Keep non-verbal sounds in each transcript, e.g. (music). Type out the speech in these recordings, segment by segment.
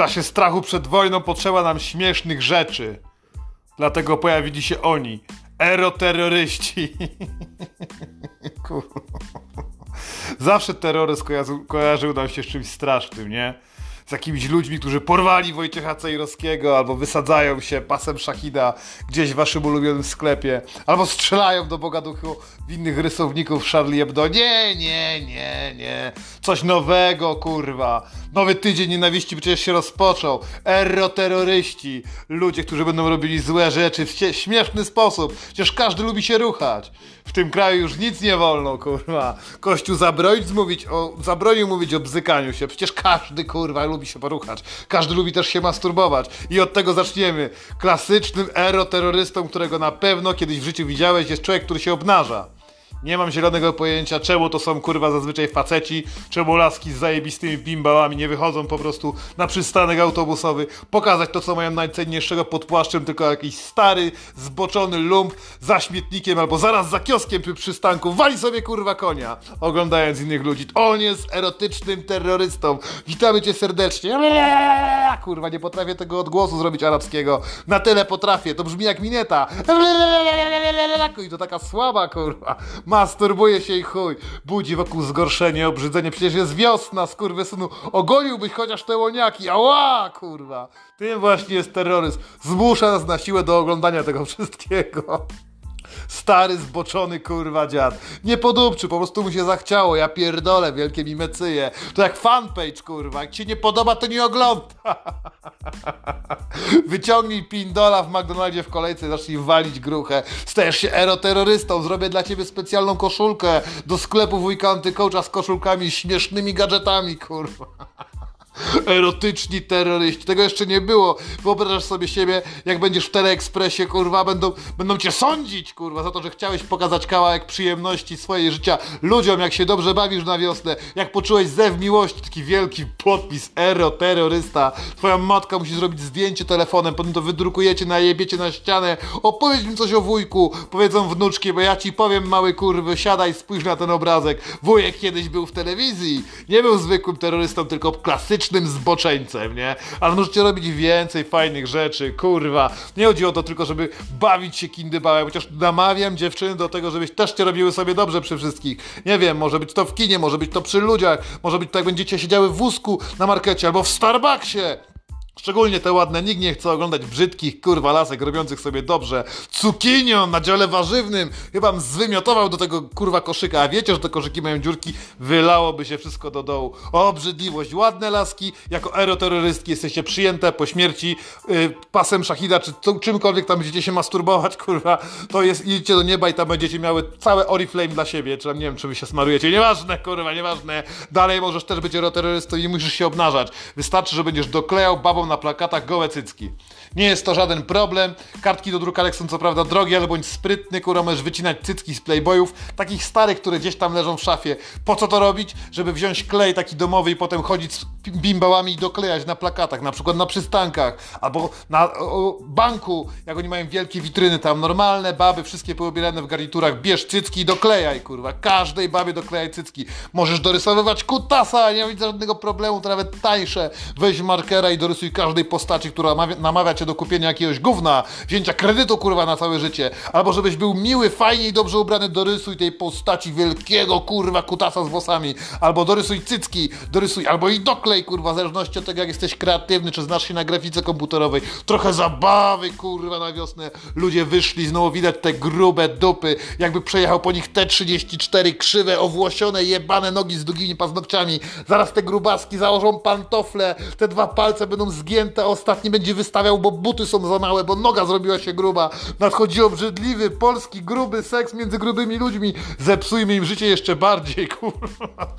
czasie strachu przed wojną potrzeba nam śmiesznych rzeczy. Dlatego pojawili się oni. Eroterroryści. (laughs) Zawsze terroryzm kojarzył, kojarzył nam się z czymś strasznym, nie? z jakimiś ludźmi, którzy porwali Wojciecha Cejrowskiego, albo wysadzają się pasem Szachida gdzieś w waszym ulubionym sklepie, albo strzelają do Boga Duchu w innych rysowników Charlie Hebdo. Nie, nie, nie, nie. Coś nowego, kurwa. Nowy tydzień nienawiści przecież się rozpoczął. Erroterroryści. Ludzie, którzy będą robili złe rzeczy w śmieszny sposób. Przecież każdy lubi się ruchać. W tym kraju już nic nie wolno, kurwa. Kościół zabronić mówić o, zabronił mówić o bzykaniu się. Przecież każdy, kurwa, lubi się poruchać. Każdy lubi też się masturbować. I od tego zaczniemy. Klasycznym ero-terrorystą, którego na pewno kiedyś w życiu widziałeś, jest człowiek, który się obnaża. Nie mam zielonego pojęcia, czemu to są kurwa zazwyczaj faceci, czemu laski z zajebistymi bimbałami nie wychodzą po prostu na przystanek autobusowy, pokazać to, co mają najcenniejszego pod płaszczem, tylko jakiś stary, zboczony lump za śmietnikiem albo zaraz za kioskiem przy przystanku wali sobie kurwa konia, oglądając innych ludzi. On jest erotycznym terrorystą. Witamy cię serdecznie. (laughs) Kurwa, nie potrafię tego odgłosu zrobić arabskiego. Na tyle potrafię, to brzmi jak mineta. (laughs) I to taka słaba kurwa masturbuje się i chuj, budzi wokół zgorszenie, obrzydzenie, przecież jest wiosna, skurwysynu, ogoliłbyś chociaż te łoniaki, ała, kurwa. Tym właśnie jest terroryzm, zmusza nas na siłę do oglądania tego wszystkiego. Stary, zboczony, kurwa, dziad. Nie podupczy, po prostu mu się zachciało. Ja pierdolę, wielkie mi mecyje. To jak fanpage, kurwa. Jak ci nie podoba, to nie ogląda. (laughs) Wyciągnij pindola w McDonaldzie w kolejce i zacznij walić gruchę. Stajesz się eroterrorystą. Zrobię dla ciebie specjalną koszulkę do sklepu wujka antykołcza z koszulkami, śmiesznymi gadżetami, kurwa. Erotyczni terroryści. Tego jeszcze nie było. Wyobrażasz sobie siebie, jak będziesz w Teleekspresie, kurwa, będą, będą cię sądzić, kurwa, za to, że chciałeś pokazać kawałek przyjemności swojej życia ludziom, jak się dobrze bawisz na wiosnę, jak poczułeś zew miłości, taki wielki podpis ero, terrorysta. Twoja matka musi zrobić zdjęcie telefonem, potem to wydrukujecie, najebiecie na ścianę. Opowiedz mi coś o wujku, powiedzą wnuczki, bo ja ci powiem, mały kurwy, siadaj, spójrz na ten obrazek. Wujek kiedyś był w telewizji. Nie był zwykłym terrorystą, tylko klasycznym klasycznym zboczeńcem, nie? Ale możecie robić więcej fajnych rzeczy, kurwa. Nie chodzi o to tylko, żeby bawić się kindybałem, chociaż namawiam dziewczyny do tego, żebyś też cię robiły sobie dobrze przy wszystkich. Nie wiem, może być to w kinie, może być to przy ludziach, może być to jak będziecie siedziały w wózku na markecie albo w Starbucksie. Szczególnie te ładne, nikt nie chce oglądać brzydkich, kurwa, lasek robiących sobie dobrze. Cukinio na dziale warzywnym, chyba zwymiotował do tego, kurwa, koszyka. A wiecie, że te koszyki mają dziurki, wylałoby się wszystko do dołu. Obrzydliwość. Ładne laski, jako eroterrorystki jesteście przyjęte po śmierci yy, pasem szachida, czy to, czymkolwiek tam będziecie się masturbować, kurwa. To jest, idziecie do nieba i tam będziecie miały całe Oriflame dla siebie, czy tam, nie wiem, czy wy się smarujecie. Nieważne, kurwa, nieważne. Dalej możesz też być eroterrorystą i musisz się obnażać. Wystarczy, że będziesz doklejał babą na plakatach gołe cycki. Nie jest to żaden problem. Kartki do drukarek są co prawda drogie, ale bądź sprytny, kurwa, możesz wycinać cycki z playboyów, takich starych, które gdzieś tam leżą w szafie. Po co to robić? Żeby wziąć klej taki domowy i potem chodzić z bimbałami i doklejać na plakatach, na przykład na przystankach, albo na o, banku, jak oni mają wielkie witryny tam, normalne baby, wszystkie poobierane w garniturach, bierz cycki i doklejaj, kurwa. Każdej babie doklejaj cycki. Możesz dorysowywać kutasa, nie widzę żadnego problemu, to nawet tańsze. Weź markera i dorysuj każdej postaci, która namawia cię do kupienia jakiegoś gówna, wzięcia kredytu kurwa na całe życie, albo żebyś był miły, fajnie i dobrze ubrany, dorysuj tej postaci wielkiego kurwa kutasa z włosami, albo dorysuj cycki, dorysuj, albo i doklej kurwa, w zależności od tego jak jesteś kreatywny, czy znasz się na grafice komputerowej, trochę zabawy kurwa na wiosnę, ludzie wyszli, znowu widać te grube dupy, jakby przejechał po nich T34 krzywe, owłosione, jebane nogi z długimi paznokciami, zaraz te grubaski założą pantofle, te dwa palce będą zgięte, ostatni będzie wystawiał, bo buty są za małe, bo noga zrobiła się gruba. Nadchodzi obrzydliwy, polski, gruby seks między grubymi ludźmi. Zepsujmy im życie jeszcze bardziej, (laughs) kurwa.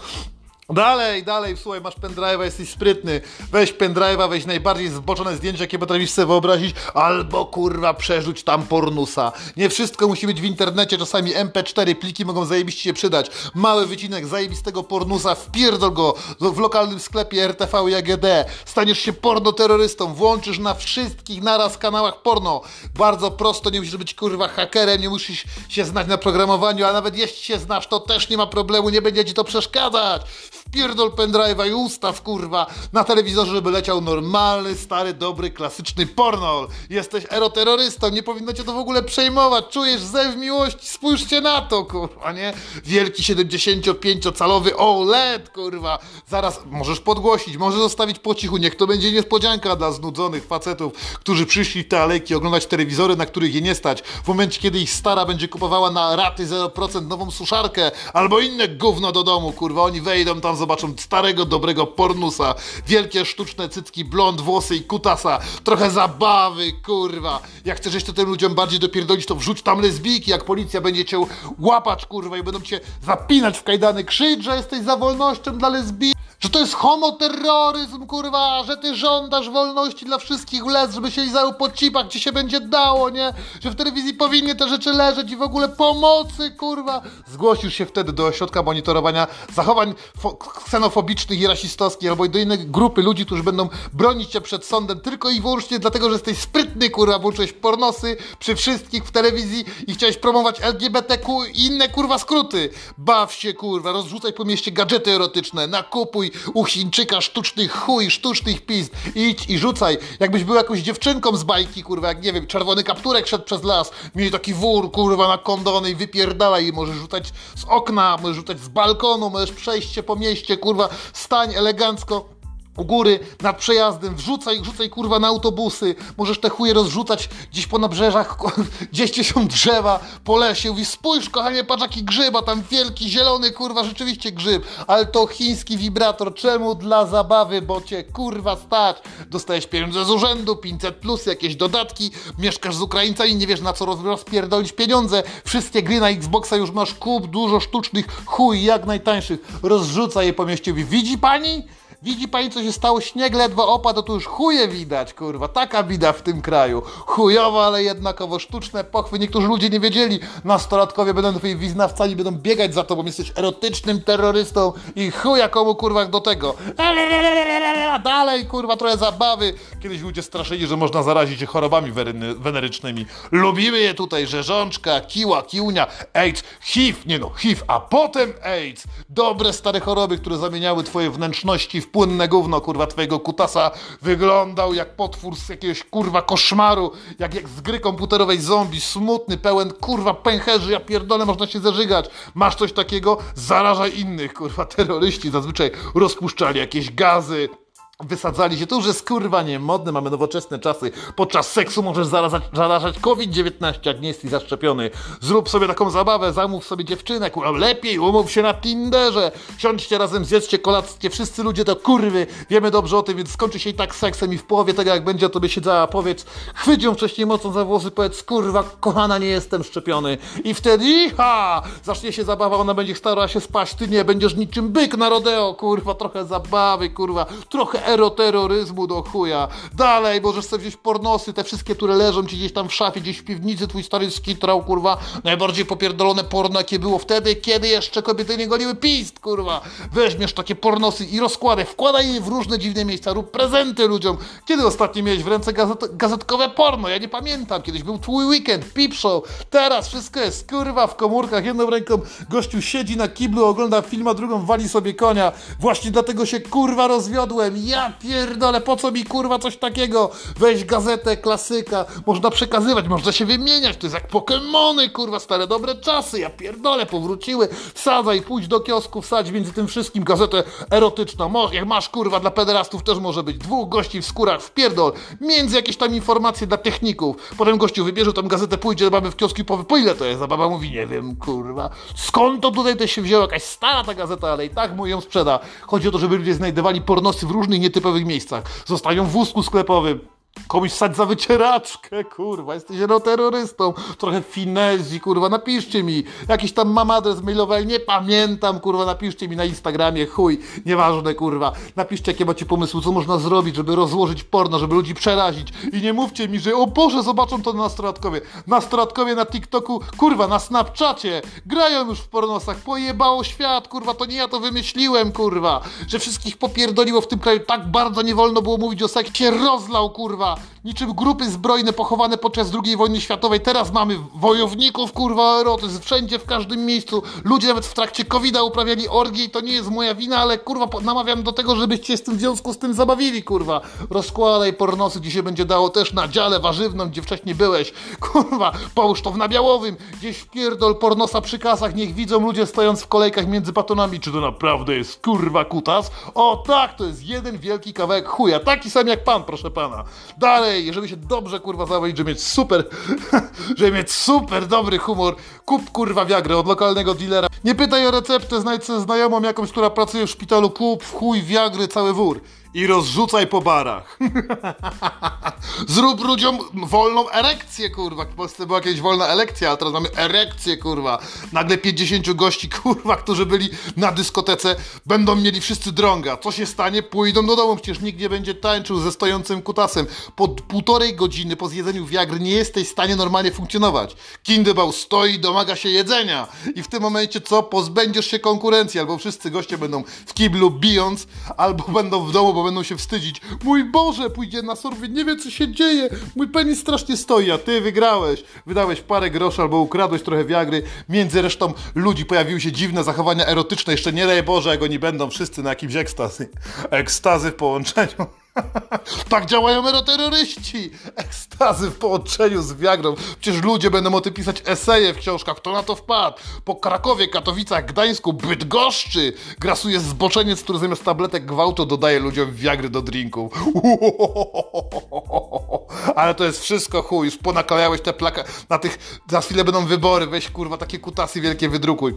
Dalej, dalej, słuchaj, masz pendrive'a, jesteś sprytny. Weź pendrive'a, weź najbardziej zboczone zdjęcie, jakie potrafisz sobie wyobrazić, albo kurwa przerzuć tam pornusa. Nie wszystko musi być w internecie, czasami MP4 pliki mogą zajebiście się przydać. Mały wycinek zajebistego pornusa, wpierdol go w lokalnym sklepie RTV i AGD. Staniesz się pornoterrorystą, włączysz na wszystkich naraz kanałach porno. Bardzo prosto, nie musisz być kurwa hakerem, nie musisz się znać na programowaniu, a nawet jeśli się znasz, to też nie ma problemu, nie będzie ci to przeszkadzać wpierdol pendrive'a i ustaw, kurwa, na telewizorze, żeby leciał normalny, stary, dobry, klasyczny pornol. Jesteś eroterrorystą, nie powinno cię to w ogóle przejmować. Czujesz zew miłości, spójrzcie na to, kurwa, nie? Wielki 75-calowy OLED, kurwa. Zaraz możesz podgłosić, możesz zostawić po cichu, niech to będzie niespodzianka dla znudzonych facetów, którzy przyszli te alejki oglądać telewizory, na których je nie stać. W momencie, kiedy ich stara będzie kupowała na raty 0% nową suszarkę albo inne gówno do domu, kurwa, oni wejdą tam, zobaczą starego, dobrego pornusa, wielkie sztuczne cycki, blond, włosy i kutasa, trochę zabawy, kurwa. Jak chcesz jeszcze tym ludziom bardziej dopierdolić, to wrzuć tam lesbijki, jak policja będzie cię łapać, kurwa, i będą cię zapinać w kajdany, krzycz, że jesteś za wolnością dla lesbijek że to jest homoterroryzm, kurwa, że ty żądasz wolności dla wszystkich les, żeby się lizały po cipach, gdzie się będzie dało, nie? Że w telewizji powinny te rzeczy leżeć i w ogóle pomocy, kurwa. Zgłosisz się wtedy do ośrodka monitorowania zachowań ksenofobicznych i rasistowskich albo do innej grupy ludzi, którzy będą bronić cię przed sądem tylko i wyłącznie dlatego, że jesteś sprytny, kurwa, włączyłeś pornosy przy wszystkich w telewizji i chciałeś promować LGBTQ i inne, kurwa, skróty. Baw się, kurwa, rozrzucaj po mieście gadżety erotyczne, nakupuj, u Chińczyka sztucznych chuj, sztucznych pizd. Idź i rzucaj. Jakbyś był jakąś dziewczynką z bajki, kurwa, jak nie wiem, czerwony kapturek szedł przez las, mieli taki wór, kurwa, na kondony i wypierdalaj i możesz rzucać z okna, możesz rzucać z balkonu, możesz przejść się po mieście, kurwa, stań elegancko u góry, nad przejazdem, wrzucaj, rzucaj kurwa na autobusy, możesz te chuje rozrzucać gdzieś po nabrzeżach, (laughs) gdzieś gdzie są drzewa, po lesie, mówi spójrz kochanie, patrz jaki grzyb, a tam wielki, zielony, kurwa, rzeczywiście grzyb, ale to chiński wibrator, czemu? Dla zabawy, bo cię kurwa stać, dostajesz pieniądze z urzędu, 500 plus, jakieś dodatki, mieszkasz z Ukraińcami, nie wiesz na co rozpierdolić pieniądze, wszystkie gry na Xboxa już masz kup, dużo sztucznych chuj, jak najtańszych, rozrzucaj je po mieście, mówi, widzi pani? Widzi pani, co się stało? Śnieg ledwo opadł, to już chuje widać, kurwa. Taka bida w tym kraju. Chujowo, ale jednakowo sztuczne pochwy. Niektórzy ludzie nie wiedzieli. Nastolatkowie będą twoi wiznawcami, będą biegać za tobą. Jesteś erotycznym terrorystą i chuja komu, kurwa, do tego. (laughs) Dalej, kurwa, trochę zabawy. Kiedyś ludzie straszyli, że można zarazić się chorobami wenerycznymi. Lubimy je tutaj, rzeżączka, kiła, kiłnia, AIDS, HIV, nie no, HIV, a potem AIDS. Dobre stare choroby, które zamieniały twoje wnętrzności w płynne gówno, kurwa, twojego kutasa wyglądał jak potwór z jakiegoś, kurwa, koszmaru, jak, jak z gry komputerowej zombie, smutny, pełen, kurwa, pęcherzy, ja pierdolę, można się zażygać. Masz coś takiego? Zarażaj innych, kurwa, (laughs) terroryści zazwyczaj rozpuszczali jakieś gazy, wysadzali się. To już jest kurwa nie modne, mamy nowoczesne czasy. Podczas seksu możesz zarażać, zarażać COVID-19, jak nie jesteś zaszczepiony. Zrób sobie taką zabawę, zamów sobie dziewczynę, kurwa, lepiej umów się na Tinderze. Siądźcie razem, zjedzcie kolację, wszyscy ludzie to kurwy. Wiemy dobrze o tym, więc skończy się i tak seksem i w połowie tego, jak będzie, tobie siedziała, powiedz, chwyć ją wcześniej mocą za włosy, powiedz, kurwa, kochana, nie jestem szczepiony. I wtedy, ha, zacznie się zabawa, ona będzie starała się spać, ty nie, będziesz niczym byk na rodeo, kurwa, trochę zabawy, kurwa, trochę eroterroryzmu do chuja. Dalej, możesz sobie wziąć pornosy, te wszystkie, które leżą ci gdzieś tam w szafie, gdzieś w piwnicy, twój stary skitrał, kurwa. Najbardziej popierdolone porno, jakie było wtedy, kiedy jeszcze kobiety nie goliły pist, kurwa. Weźmiesz takie pornosy i rozkładaj, wkładaj je w różne dziwne miejsca, rób prezenty ludziom. Kiedy ostatnio miałeś w ręce gazet gazetkowe porno? Ja nie pamiętam. Kiedyś był twój weekend, peep show. Teraz wszystko jest, kurwa, w komórkach. Jedną ręką gościu siedzi na kiblu, ogląda film, a drugą wali sobie konia. Właśnie dlatego się, kurwa, rozwiodłem. Ja ja pierdolę, po co mi kurwa coś takiego? Weź gazetę, klasyka, można przekazywać, można się wymieniać, to jest jak Pokemony, kurwa, stare dobre czasy, ja pierdolę, powróciły, wsadzaj, pójdź do kiosku, wsadź między tym wszystkim gazetę erotyczną, jak masz kurwa, dla pederastów też może być, dwóch gości w skórach, wpierdol, między jakieś tam informacje dla techników, potem gościu wybierze tą gazetę, pójdzie do baby w kiosku i powie, po ile to jest, a baba mówi, nie wiem, kurwa, skąd to tutaj też się wzięło, jakaś stara ta gazeta, ale i tak mu ją sprzeda. Chodzi o to, żeby ludzie znajdowali pornosy w różnych, nietypowych miejscach. Zostają w wózku sklepowym. Komuś stać za wycieraczkę, kurwa, jesteś terrorystą. Trochę finezji, kurwa, napiszcie mi. Jakiś tam mam adres mailowy, nie pamiętam, kurwa, napiszcie mi na Instagramie, chuj, nieważne, kurwa. Napiszcie, jakie macie pomysły, co można zrobić, żeby rozłożyć porno, żeby ludzi przerazić. I nie mówcie mi, że o Boże, zobaczą to nastolatkowie. Nastolatkowie na TikToku, kurwa, na Snapchacie, grają już w pornosach, pojebało świat, kurwa, to nie ja to wymyśliłem, kurwa. Że wszystkich popierdoliło w tym kraju, tak bardzo nie wolno było mówić o seksie, rozlał, kurwa kurwa, niczym grupy zbrojne pochowane podczas II wojny światowej. Teraz mamy wojowników, kurwa, erotyzm, wszędzie, w każdym miejscu. Ludzie nawet w trakcie covid uprawiali orgie i to nie jest moja wina, ale kurwa, namawiam do tego, żebyście z tym w związku z tym zabawili, kurwa. Rozkładaj pornosy, gdzie się będzie dało też na dziale warzywną, gdzie wcześniej byłeś. (laughs) Kurwa, połóż to w nabiałowym, gdzieś wpierdol pornosa przy kasach, niech widzą ludzie stojąc w kolejkach między batonami, czy to naprawdę jest kurwa kutas. O tak, to jest jeden wielki kawałek chuja, taki sam jak pan, proszę pana. Dalej, żeby się dobrze kurwa zabawić, żeby mieć super, (laughs) żeby mieć super dobry humor, kup kurwa wiagrę od lokalnego dealera. Nie pytaj o receptę, znajdź sobie znajomą jakąś, która pracuje w szpitalu, kup w chuj wiagry cały wór. I rozrzucaj po barach. (laughs) Zrób ludziom wolną erekcję, kurwa. W Polsce była kiedyś wolna elekcja, a teraz mamy erekcję, kurwa. Nagle 50 gości, (laughs) kurwa, którzy byli na dyskotece, będą mieli wszyscy drąga. Co się stanie? Pójdą do domu, przecież nikt nie będzie tańczył ze stojącym kutasem. Po półtorej godziny po zjedzeniu wiagry nie jesteś w stanie normalnie funkcjonować. Kindybał stoi, domaga się jedzenia. I w tym momencie co? Pozbędziesz się konkurencji, albo wszyscy goście będą w kiblu bijąc, albo będą w domu, bo będą się wstydzić. Mój Boże, pójdzie na sorwie, nie wie co się dzieje. Mój penis strasznie stoi, a ty wygrałeś. Wydałeś parę groszy albo ukradłeś trochę wiagry. Między resztą ludzi pojawiły się dziwne zachowania erotyczne. Jeszcze nie daj Boże, jak oni będą wszyscy na jakimś ekstazy. Ekstazy w połączeniu. Tak działają eroterroryści! Ekstazy w połączeniu z Viagrą. Przecież ludzie będą o tym pisać eseje w książkach. Kto na to wpadł? Po Krakowie, Katowicach, Gdańsku, Bydgoszczy grasuje zboczeniec, który zamiast tabletek gwałtu dodaje ludziom Viagry do drinków. (laughs) Ale to jest wszystko chuj. Już ponaklejałeś te plaka... Na tych... Za chwilę będą wybory. Weź kurwa takie kutasy wielkie wydrukuj.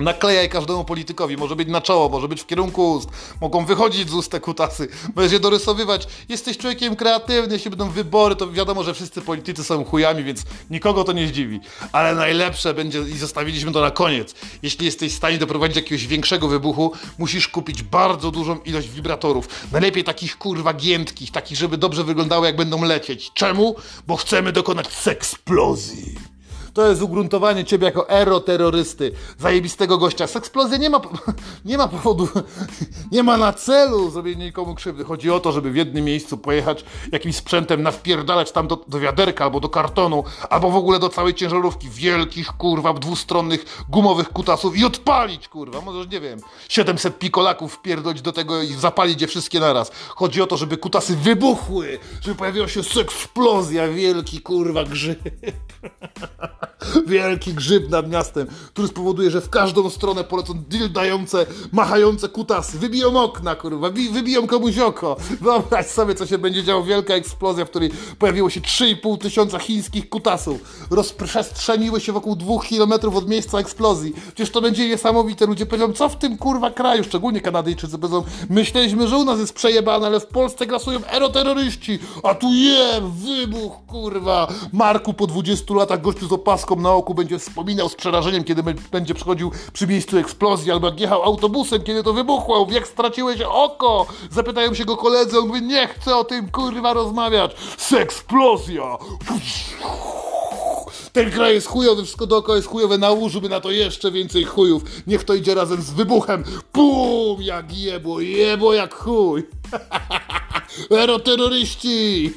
Naklejaj każdemu politykowi, może być na czoło, może być w kierunku ust, mogą wychodzić z ust te kutasy, będziesz je dorysowywać. Jesteś człowiekiem kreatywnym, jeśli będą wybory, to wiadomo, że wszyscy politycy są chujami, więc nikogo to nie zdziwi. Ale najlepsze będzie, i zostawiliśmy to na koniec, jeśli jesteś w stanie doprowadzić do jakiegoś większego wybuchu, musisz kupić bardzo dużą ilość wibratorów. Najlepiej takich kurwa giętkich, takich, żeby dobrze wyglądały, jak będą lecieć. Czemu? Bo chcemy dokonać seksplozji. To jest ugruntowanie ciebie jako eroterrorysty, zajebistego gościa. Seksplozja nie ma, (laughs) nie ma powodu, (laughs) nie ma na celu zrobienie nikomu krzywdy. Chodzi o to, żeby w jednym miejscu pojechać jakimś sprzętem, nawpierdalać tam do, do wiaderka albo do kartonu, albo w ogóle do całej ciężarówki wielkich, kurwa, dwustronnych, gumowych kutasów i odpalić, kurwa. Możesz, nie wiem, 700 pikolaków wpierdolić do tego i zapalić je wszystkie naraz. Chodzi o to, żeby kutasy wybuchły, żeby pojawiła się seksplozja, wielki, kurwa, grzyb. (laughs) (laughs) Wielki grzyb nad miastem, który spowoduje, że w każdą stronę polecą dildające, machające kutasy. Wybiją okna, kurwa, wybiją komuś oko. Wyobraź sobie, co się będzie działo. Wielka eksplozja, w której pojawiło się 3,5 tysiąca chińskich kutasów. Rozprzestrzeniły się wokół dwóch kilometrów od miejsca eksplozji. Przecież to będzie niesamowite. Ludzie powiedzą, co w tym kurwa kraju, szczególnie Kanadyjczycy powiedzą, myśleliśmy, że u nas jest przejebane, ale w Polsce grasują eroterroryści, a tu je, wybuch, kurwa. Marku po 20 latach gościu z opaską na oku będzie wspominał z przerażeniem, kiedy będzie przychodził przy miejscu eksplozji, albo jak jechał autobusem, kiedy to wybuchło, jak straciłeś oko. Zapytają się go koledzy, on mówi, nie chcę o tym kurwa rozmawiać. Seksplozja. Ten kraj jest chujowy, wszystko dookoła jest chujowe, nałóżmy na to jeszcze więcej chujów. Niech to idzie razem z wybuchem. Bum! Jak jebło, jebło jak chuj. (laughs) Eroterroryści!